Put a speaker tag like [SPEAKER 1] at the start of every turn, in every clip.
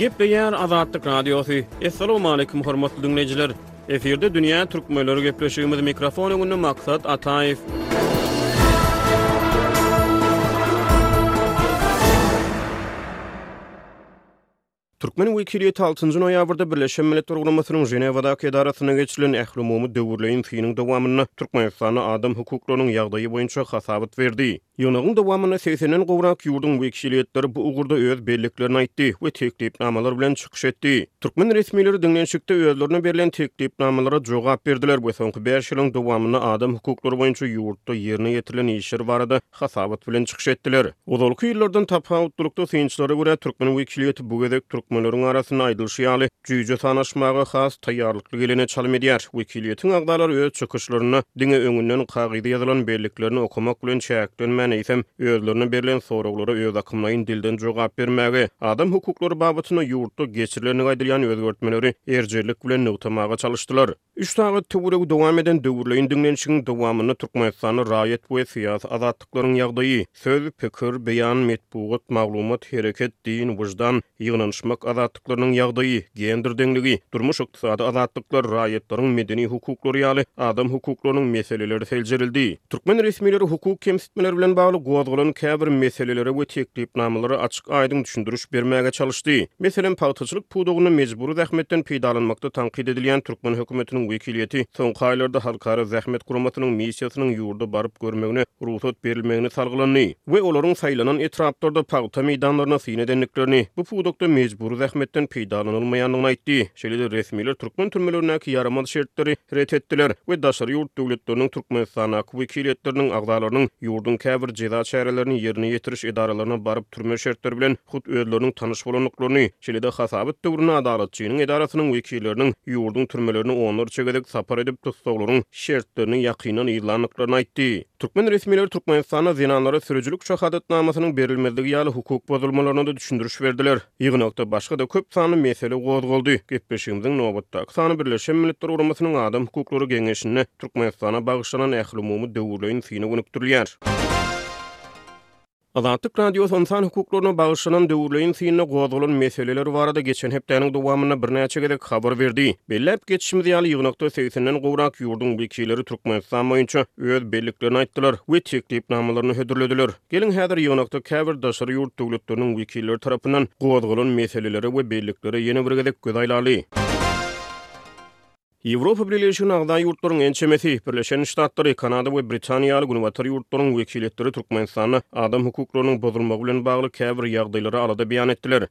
[SPEAKER 1] Gepleýär Azatlyk Radiosy. Assalamualaikum hormatly dinleýjiler. Efirde dünýä türkmenleri gepleşigimiz mikrofon öňünde Maksat Ataýew. Türkmen wekiliýeti altynjy noýabrda Birleşen Milletler Guramasynyň Ženewadaky edarasynda geçirilen ählumumy döwürleýin synyň dowamynda Türkmenistanda adam hukuklarynyň ýagdaýy boýunça hasabat berdi. Ýygnagyň dowamynda segsenden gowrak ýurduň wekiliýetleri bu ugurda öz belliklerini aýtdy we teklipnamalar bilen çykyş etdi. Türkmen resmileri diňlenişikde özlerine berlen teklipnamalara jogap berdiler we soňky bäş ýylyň dowamynda adam hukuklary boýunça ýurtda ýerine ýetirilen işler barada hasabat bilen çykyş etdiler. Ozalky ýyllardan tapawutlylykda, synçylara görä, türkmen wekiliýeti bu gezek türkmenleriň arasynda, aýdylyşy ýaly, jüýje sanaşmaga has taýýarlykly gelene çalym edýär. Wekiliýetiň agzalary öz çykyşlarynda diňe öňünden kagyza ýazylan belliklerini okamak bilen çäklenmän, eýsem, özlerine berlen soraglara özakymlaýyn dilden jogap bermäge, adam hukuklary babatynda ýurtda geçirilenligi aýdylýan özgertmeleri erjellik bilen nygtamaga çalyşdylar. Üç sagat töweregi dowam eden döwürleýin diňlenişigiň dowamynda Türkmenistanda raýat we syýasy azatlyklaryň ýagdaýy, söz, pikir, beýan, metbugat, maglumat, hereket, din, wyždan, ýygnanyşmak azatlyklarynyň ýagdaýy, gender deňligi, durmuş-ykdysady azatlyklar, raýatlaryň medeni hukuklary ýaly adam hukuklarynyň meseleleri seljerildi. Türkmen resmileri hukuk kemsitmeleri bilen bagly gozgalan käbir meselelere we teklipnamalara açyk-aýdyň düşündiriş bermäge çalyşdy. Meselem, pagtaçylyk pudagynda mejbury zähmetden peýdalanmakda tankyt edilýän türkmen hökümetiniň wekiliýeti soňky aýlarda Halkara Zähmet Guramasynyň missiýasynyň ýurda baryp görmegine rugsat berilmegini salgylandy we olaryň saýlanan etraplarda pagta meýdanlaryna syn edendiklerini, bu pudakda mejbury zähmetden peýdalanylmaýandygyny aýtdy. Şeýle-de resmiler türkmen türmelerindäki ýaramaz şertleri ret etdiler we daşary ýurt döwletleriniň Türkmenistandaky wekiliýetleriniň agzalarynyň ýurduň käbir jeza çärelerini ýerine ýetiriş edaralaryna baryp türme şertleri bilen hut özleriniň tanyş bolandyklaryny, şeýle-de hasabat döwründe Adalatçynyň edarasynyň wekilleriniň ýurduň türmelerine onlarça gezek sapar edip tussaglaryň şertlerini ýakyndan yzlandyklaryny aýtdy. Türkmen resmileri Türkmenistanda zenanlara sürüjilik şahadatnamasynyň berilmezligi ýaly hukuk bozulmalaryna-da düşündiriş berdiler. Ýygnakda başga-da köp sanly mesele gozgaldy. Gepleşigimiziň nobatdaky sany Birleşen Milletler Guramasynyň Adam hukuklary geňeşinde Türkmenistana bagyşlanan ählumumy döwürleýin syna gönükdirilýär. Azatlyk Radiosy ynsan hukuklaryna bagyşlanan döwürleýin synda gozgalan meseleler barada geçen hepdäniň dowamynda birnäçe gezek habar berdi. Belläp geçişimiz ýaly, ýygnakda segsinden gowrak ýurduň wekilleri Türkmenistan boýunça öz belliklerini aýtdylar we teklipnamalaryny hödürlediler. Geliň, häzir ýygnakda käbir daşary ýurt döwletleriniň wekilleri tarapyndan gozgalan meselelere we belliklere ýene bir gezek göz aýlaly. Ýewropa Bileleşigine agza ýurtlaryň ençemesi, Birleşen Ştatlary, Kanada we Britaniýa ýaly günbatar ýurtlaryň wekiliýetleri Türkmenistanda adam hukuklarynyň bozulmagy bilen bagly käbir ýagdaýlara alada beýan etdiler.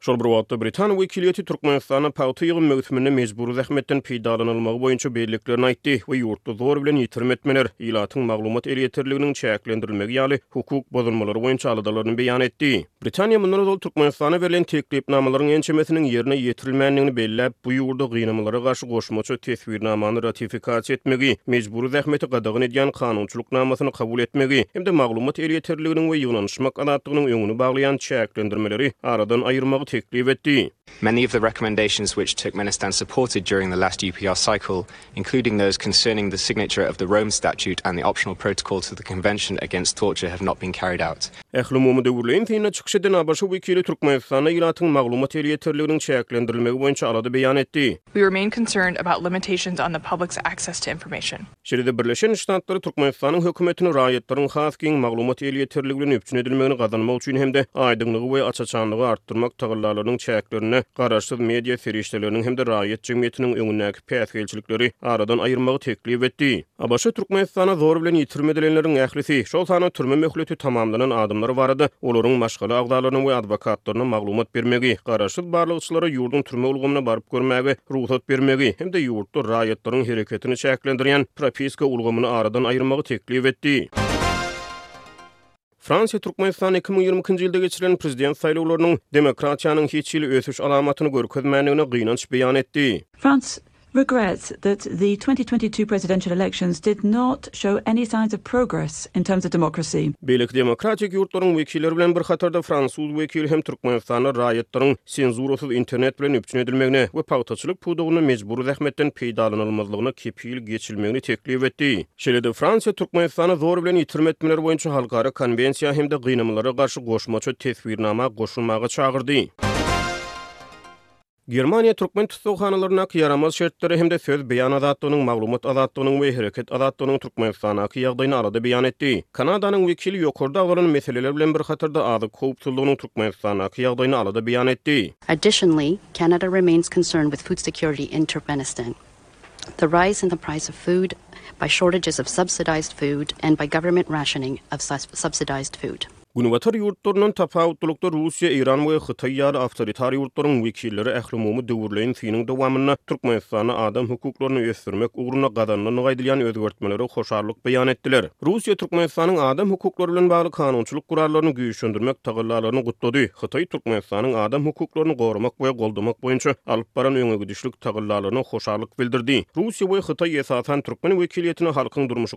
[SPEAKER 1] Şol bir wagtda, britan wekiliýeti Türkmenistanda pagta ýygym möwsüminde mejbury zähmetden peýdalanylmagy boýunça belliklerini aýtdy we ýurtda zor bilen ýitirim etmeler, ilatyň maglumat elýeterliginiň çäklendirilmegi ýaly hukuk bozulmalary boýunça aladalaryny beýan etdi. Britaniýa mundan ozal Türkmenistana berlen teklipnamalaryň ençemesiniň ýerine ýetirilmändigini belläp, bu ýurda gynamalara garşy Goşmaça Teswirnamany ratifikasiýa etmegi, mejbury zähmeti gadagan edýän kanunçylyk namasyny kabul etmegi hem-de maglumat elýeterliginiň we ýygnanyşmak azatlygynyň öňüni baglaýan çäklendirmeleri aradan aýyrmagy teklip etdi.
[SPEAKER 2] Many of the recommendations which Turkmenistan supported during the last UPR cycle, including those concerning the signature of the Rome Statute and the optional protocol to the Convention against Torture have not been carried out.
[SPEAKER 1] Ählumumy döwürleýin synda çykyş eden ABŞ wekili Türkmenistanda ilatyň maglumat elýeterliginiň çäklendirilmegi boýunça alada beýan etdi. Şeýle-de Birleşen Ştatlar Türkmenistanyň hökümetini raýatlaryň has giň maglumat elýeterligi bilen üpjün edilmegini gazanmak üçin hem-de aýdyňlygy we aç-açanlygy artdyrmak tagallalarynyň çäklerinde garaşsyz media serişdeleriniň hem-de raýat jemgyýetiniň öňündäki päsgelçilikleri aradan aýyrmagy teklip etdi. ABŞ Türkmenistana zor bilen ýitirim edilenleriň ählisi, şol sanda türme möhleti tamamlanan adamlar barada olaryň maşgala agzalaryna we adwokatlaryna maglumat bermegi, garaşsyz barlagçylara ýurduň türme ulgamyna baryp görmäge rugsat bermegi hem-de ýurtda raýatlaryň hereketini çäklendirýän propiska ulgamyny aradan aýyrmagy teklip etdi. Fransiýa Türkmenistana iki müň ýigrimi ikinji ýylda geçirilen prezident saýlawlarynyň demokratiýanyň hiç hili ösüş alamatyny görkezmändigine gynanç beýan etdi.
[SPEAKER 3] France regrets that the twenty twenty two presidential elections did not show any signs of progress in terms of democracy.
[SPEAKER 1] Beýleki demokratik ýurtlaryň wekilleri bilen bir hatarda fransuz wekili hem Türkmenistanda raýatlaryň senzurasyz internet bilen üpjün edilmegine we pagtaçylyk pudagynda mejbury zähmetden peýdalanylmazlygyna kepil geçilmegini teklip etdi. Şeýle-de Fransiýa Türkmenistana zor bilen ýitirim etmeler boýunça halkara konwensiýa hem-de gynamalara garşy goşmaça teswirnama goşulmaga çagyrdy. Germaniýa türkmen Tussaghanalarynyňky ýaramaz şertleri hem-de söz, beýan azatlygynyň, maglumat azatlygynyň we hereket azatlygynyň Türkmenistandaky ýagdaýyny alada beýan etdi. Kanadanyň wekili ýokarda agzalan meseleler bilen bir hatarda azyk howpsuzlygynyň Türkmenistandaky ýagdaýyny alada beýan etdi.
[SPEAKER 4] Additionally, Canada remains concerned with food security in Turkmenistan. The rise in the price of food by shortages of subsidized food and by government rationing of subsidized food.
[SPEAKER 1] Günbatar ýurtlaryndan tapawutlylykda Russiýa, Eýran we Hytaý ýaly awtoritar ýurtlaryň wekilleri ählumumy döwürleýin synyň dowamynda Türkmenistanda adam hukuklaryny ösdürmek ugrunda gazanylandygy aýdylýan özgertmelere hoşallyk beýan etdiler. Russiýa Türkmenistanyň adam hukuklary bilen bagly kanunçylyk gurallaryny güýçlendirmek tagallalaryny gutlady, Hytaý Türkmenistanyň adam hukuklaryny goramak we goldamak boýunça alyp baran öňegidişlik tagallalaryna hoşallyk bildirdi. Russiýa we Hytaý esasan türkmen wekiliýetini halkyň durmuşy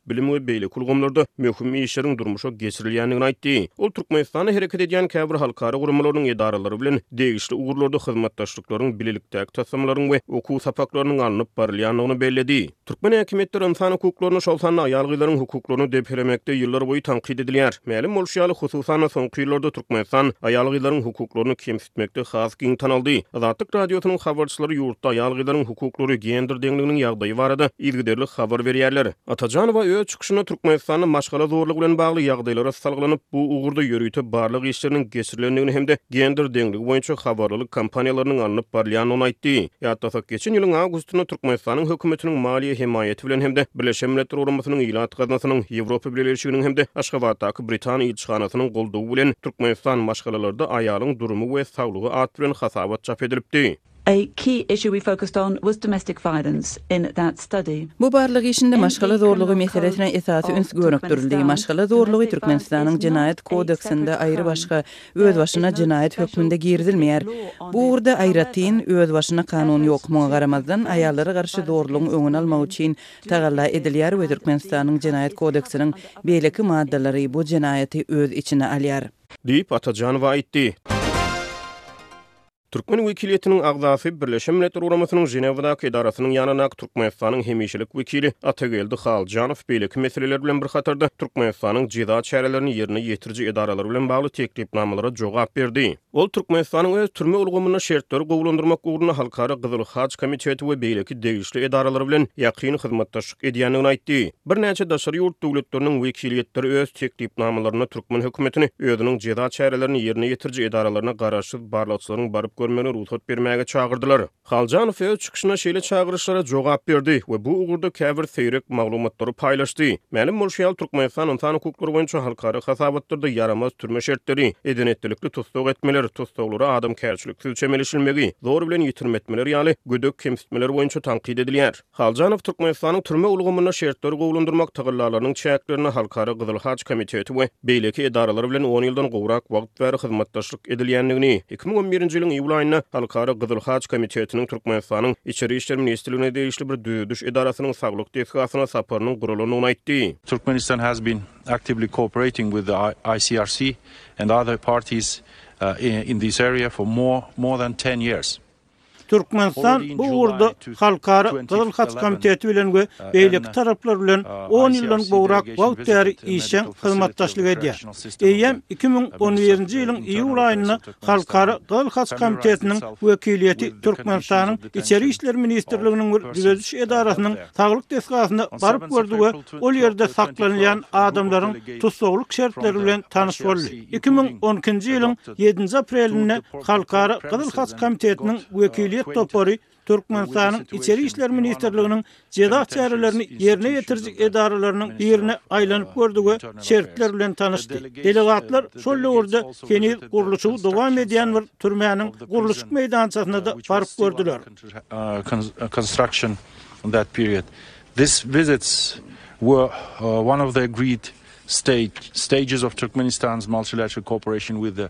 [SPEAKER 1] bilim we beýleki ulgamlarda möhüm işleriň durmuşa geçirilýändigini aýtdy. Ol Türkmenistanda hereket edýän käbir halkara guramalarynyň edaralary bilen degişli ugurlarda hyzmatdaşlyklaryň, bilelikdäki taslamalaryň we okuw sapaklarynyň alnyp barylýandygyny belledi. Türkmen häkimiýetleri ynsan hukuklaryny, şol sanda aýal-gyzlaryň hukuklaryny depelemekde ýyllar boýy tankyt edilýär. Mälim bolşy ýaly, hususan-da, soňky ýyllarda Türkmenistan aýal-gyzlaryň hukuklaryny etmekde has giň tanaldy. Azatlyk Radiosynyň habarçylary ýurtda aýal-gyzlaryň hukuklary, gender deňliginiň ýagdaýy barada yzygiderli habar berýärler. Atajanowa öz çykyşynda Türkmenistanda maşgala zorlugy bilen bagly ýagdaýlara salgylanyp, bu ugurda ýörite barlag işleriniň geçirilendigini hem-de gender deňligi boýunça habarlylyk kampaniýalarynyň alnyp barylýandygyny aýtdy. Ýatlasak, geçen ýylyň awgustynda Türkmenistanyň hökümetiniň maliýe hemaýaty bilen hem-de Birleşen Milletler Guramasynyň Ilat gaznasynyň, Ýewropa Bileleşiginiň hem-de Aşgabatdaky Britan ilçihanasynyň goldawy bilen Türkmenistan maşgalalarda aýalyň durumy we saglygy at bilen hasabat çap edilipdi.
[SPEAKER 3] A key issue we focused on was domestic violence in that study.
[SPEAKER 5] Bu barlag işinde maşgala zorlugy meselesine esasy üns gönükdirildi. Maşgala zorlugy Türkmenistanyň Jenaýat kodeksinde aýrybaşga özbaşyna jenaýat hökmünde girizilmeýär. Bu ugurda aýratyn özbaşyna kanun ýok. Muňa garamazdan, aýallara garşy zorlugyň öňüni almak üçin, tagalla edilýär we Türkmenistanyň Jenaýat kodeksiniň beýleki maddalary bu jenaýaty öz içine alýar.
[SPEAKER 1] Diýip, Atajanowa aýtdy. Türkmen wekiliýetiniň agzasy, Birleşen Milletler Guramasynyň Ženewadaky edarasynyň ýanyndaky Türkmenistanyň hemişelik wekili Atageldi Haljanow beýleki meseleler bilen bir hatarda, Türkmenistanyň jeza çärelerini ýerine ýetiriji edaralary bilen bagly teklipnamalara jogap berdi. Ol Türkmenistanyň öz türme ulgamynda şertleri gowulandyrmak ugrunda Halkara Gyzyl Haç Komiteti we beýleki degişli edaralar bilen ýakyn hyzmatdaşlyk edýändigini aýtdy. Birnäçe daşary ýurt döwletleriniň wekiliýetleri öz teklipnamalarynda türkmen hökümetini özüniň jeza çärelerini ýerine ýetiriji edaralaryna garaşsyz barlagçylaryň baryp görmegine rugsat bermäge çagyrdylar. Haljanow öz çykyşynda şeýle çagyryşlara jogap berdi we bu ugurda käbir seýrek maglumatlary paýlaşdy. Mälim bolşy ýaly, Türkmenistan ynsan hukuklary boýunça halkara hasabatlarda ýaramaz türme şertleri, edenetlilikli tussag etmeler, tussaglara adamkärçiliksiz çemeleşilmegi, zor bilen ýitirme etmeler ýaly gödek kemsitmeler boýunça tankyt edilýär. Haljanow Türkmenistanyň türme ulgamynda şertleri gowulandyrmak tagallalarynyň çäklerinde Halkara Gyzyl Haç Komiteti we beýleki edaralar bilen on ýyldan gowrak wagt bäri hyzmatdaşlyk edilýändigini, iki müň on birinji ýylyň iýul aýynda Halkara Gyzyl Haç Komitetiniň Türkmenistanyň Içeri işler ministrligine degişli bir düzediş edarasynyň saglyk desgasyna saparynyň guralandygyny aýtdy.
[SPEAKER 6] Turkmenistan has been actively cooperating with the ICRC and other parties in this area for more than ten years.
[SPEAKER 7] Türkmenistan bu ugurda Halkara Gyzyl Haç Komiteti bilen we beýleki taraplar bilen on ýyldan gowrak wagt bäri işjeň hyzmatdaşlyk edýär. Eýýäm iki müň on birinji ýylyň iýul aýynda Halkara Gyzyl Haç Komitetiniň wekiliýeti Türkmenistanyň Içeri işler ministrliginiň bir düzediş edarasynyň saglyk desgasyna baryp gördi we ol ýerde saklanylýan adamlaryň tussaglyk şertleri bilen tanyş boldy. Iki müň on ikinji ýylyň ýedinji aprelinde Halkara Gyzyl Haç Komitetiniň wekiliýet topary Türkmenistanyň Içeri işler ministrliginiň jeza çärelerini ýerine ýetiriji edaralarynyň birine aýlanyp gördi we şertler bilen tanyşdy. Delegatlar şol döwürde heniz gurluşygy dowam edýän bir türmäniň gurluşyk meýdançasyna-da baryp gördüler.
[SPEAKER 6] State, Stages of Turkmenistan's multilateral cooperation with the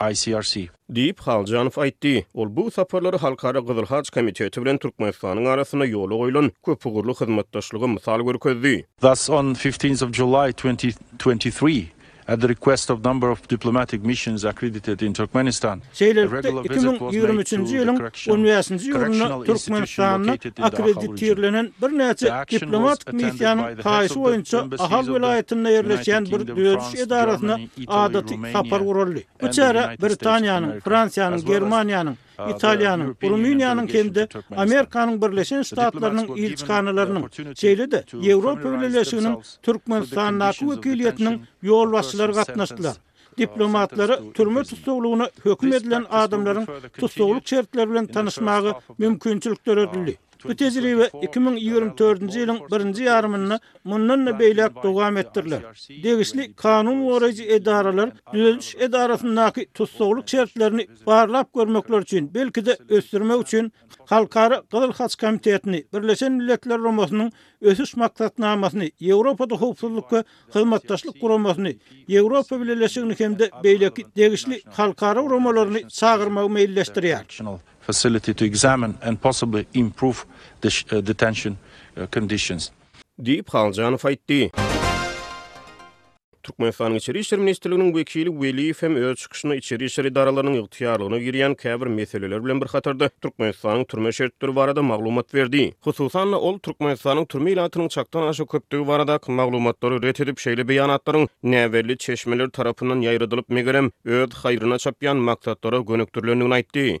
[SPEAKER 6] ICRC.
[SPEAKER 1] Diýip, Haljanow aýtdy. Ol bu saparlary Halkara Gyzyl Haç Komiteti bilen Türkmenistanyň arasynda ýola goýlan köpugurly hyzmatdaşlyga mysal görkezdi.
[SPEAKER 6] Thus, on fifteenth of July twenty twenty three, at the request of number of diplomatic missions accredited in Turkmenistan,
[SPEAKER 7] Şeýlelikde, iki müň ýigrimi üçünji ýylyň on bäşinji iýulynda Türkmenistanda akkreditirlenen birnäçe diplomatik missiýanyň haýyşy boýunça Ahal welaýatynda ýerleşýän bir düzediş edarasyna adaty sapar guraldy. Bu çäre Britaniýanyň, Fransiýanyň, Germaniýanyň, Italiýanyň, Rumyniýanyň hem-de Amerikanyň Birleşen Ştatlarynyň ilçihanalarynyň, şeýle-de Ýewropa Bileleşiginiň Türkmenistandaky wekiliýetiniň ýolbaşçylary gatnaşdylar. diplomatlara türme tussaglygyna höküm edilen adamlaryň tussaglyk şertleri bilen tanyşmaga mümkinçilik döredildi. Bu tejribe iki müň ýigrimi dördünji ýylyň birinji ýarymynda mundan-da beýläk dowam etdiriler. Degişli kanun goraýjy edaralar düzediş edarasyndaky tussaglyk şertlerini barlap görmekleri üçin, belki-de, ösdürmek üçin Halkara Gyzyl Haç Komitetini, Birleşen Milletler Romasynyň Ösüş Maksatnamasyny, Ýewropada Howpsuzlyk we Hyzmatdaşlyk Guramasyny, Ýewropa Bileleşigini hem-de beýleki degişli halkara guramalaryny çagyrmagy meýilleşdirýär.
[SPEAKER 1] Diýip, Haljanow aýtdy. Türkmenistanyň Içeri işler ministrliginiň wekili Weliýew hem öz çykyşynda içeri işler edaralarynyň ygtyýarlygyna girýän käbir meseleler bilen bir hatarda, Türkmenistanyň türme şertleri barada maglumat berdi. Hususan-da, ol Türkmenistanyň türme ilatynyň çakdan aşa köpdügi baradaky maglumatlary ret edip, şeýle beýanatlaryň näbelli çeşmeler tarapyndan ýaýradylyp, megerem, öz haýryna çapýan maksatlara gönükdirilendigini aýtdy.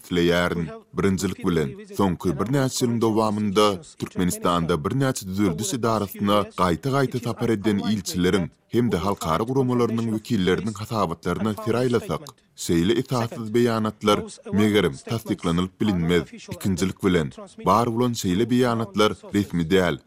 [SPEAKER 8] Dileýärin, birinjilik bilen, soňky birnäçe ýylyň dowamynda Türkmenistanda birnäçe düzeldiş edarasyna gaýta-gaýta sapar eden ilçileriň hem-de halkara guramalarynyň wekilleriniň hasabatlaryna ser aýlasak, şeýle esassyz beýanatlar, megerem, tassyklanylyp bilinmez. Ikinjilik bilen, bar bolan şeýle beýanatlar resmi däl.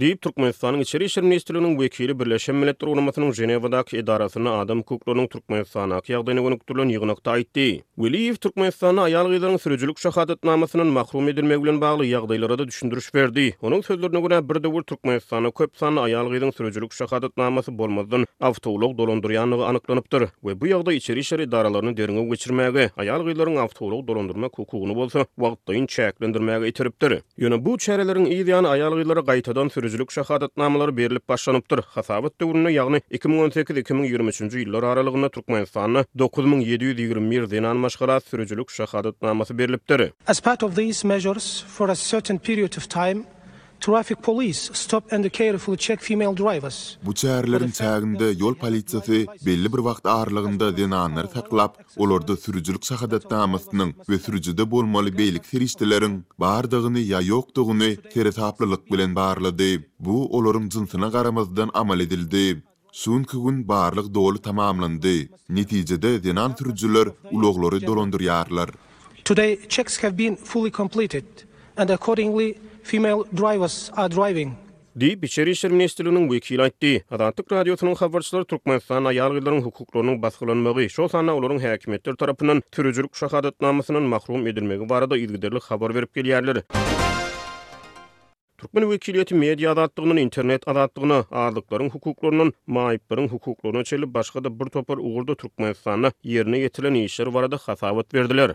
[SPEAKER 1] diýip, Türkmenistanyň Içeri işler ministrliginiň wekili Birleşen Milletler Guramasynyň Ženewadaky edarasynda adam hukuklarynyň Türkmenistandaky ýagdaýyna gönükdirilen ýygnakda aýtdy. Weliýew Türkmenistanda aýal-gyzlaryň sürüjilik şahadatnamasyndan mahrum edilmegi bilen bagly ýagdaýlara-da düşündiriş berdi. Onuň sözlerine görä, bir döwür Türkmenistanda köp sanly aýal-gyzyň sürüjilik şahadatnamasy bolmazdan awtoulag dolandyrýandygy anyklanypdyr we bu ýagdaý içeri işler edaralaryny derňew geçirmäge, aýal-gyzlaryň awtoulag dolandyrmak hukugyny bolsa wagtlaýyn çäklendirmäge itiripdir. Ýöne bu çäreleriň yz ýany aýal-gyzlara gaýtadan sürüjilik şahadatnamalary berlip başlanypdyr. Hasabat döwründe, ýagny iki müň on sekiz, iki müň ýigrimi üçünji ýyllar aralygynda Türkmenistanda dokuz müň ýedi ýüz ýigrimi bir zenan maşgalasy sürüjilik şahadatnamasy berlipdir.
[SPEAKER 9] As part of these measures, for a certain period of time, traffic police stop and carefully check female drivers.
[SPEAKER 8] Bu çäreleriň çäginde ýol polisiýasy belli bir wagt aralygynda zenanlary saklap, olarda sürüjilik şahadatnamasynyň we sürüjide bolmaly beýleki serişdeleriň bardygyny ýa ýokdugyny seresaplylyk bilen barlady. Bu olaryň jynsyna garamazdan amal edildi. Şu günki gün barlag doly tamamlandy. Netijede zenan sürüjiler ulaglary dolandyrýarlar.
[SPEAKER 9] Today checks have been fully completed and accordingly female drivers are driving
[SPEAKER 1] diýip, Içeri işler ministrliginiň wekili aýtdy. Azatlyk Radiosynyň habarçylary Türkmenistanda aýal-gyzlaryň hukuklarynyň basgylanmagy, şol sanda olaryň häkimiýetler tarapyndan sürüjilik şahadatnamasyndan mahrum edilmegi barada yzygiderli habar berip gelýärler. Türkmen wekiliýeti media azatlygyndan internet azatlygyna, azlyklaryň hukuklaryndan maýyplaryň hukuklaryna çenli başga-da bir topar ugurda Türkmenistanda ýerine ýetirilen işler barada hasabat berdiler.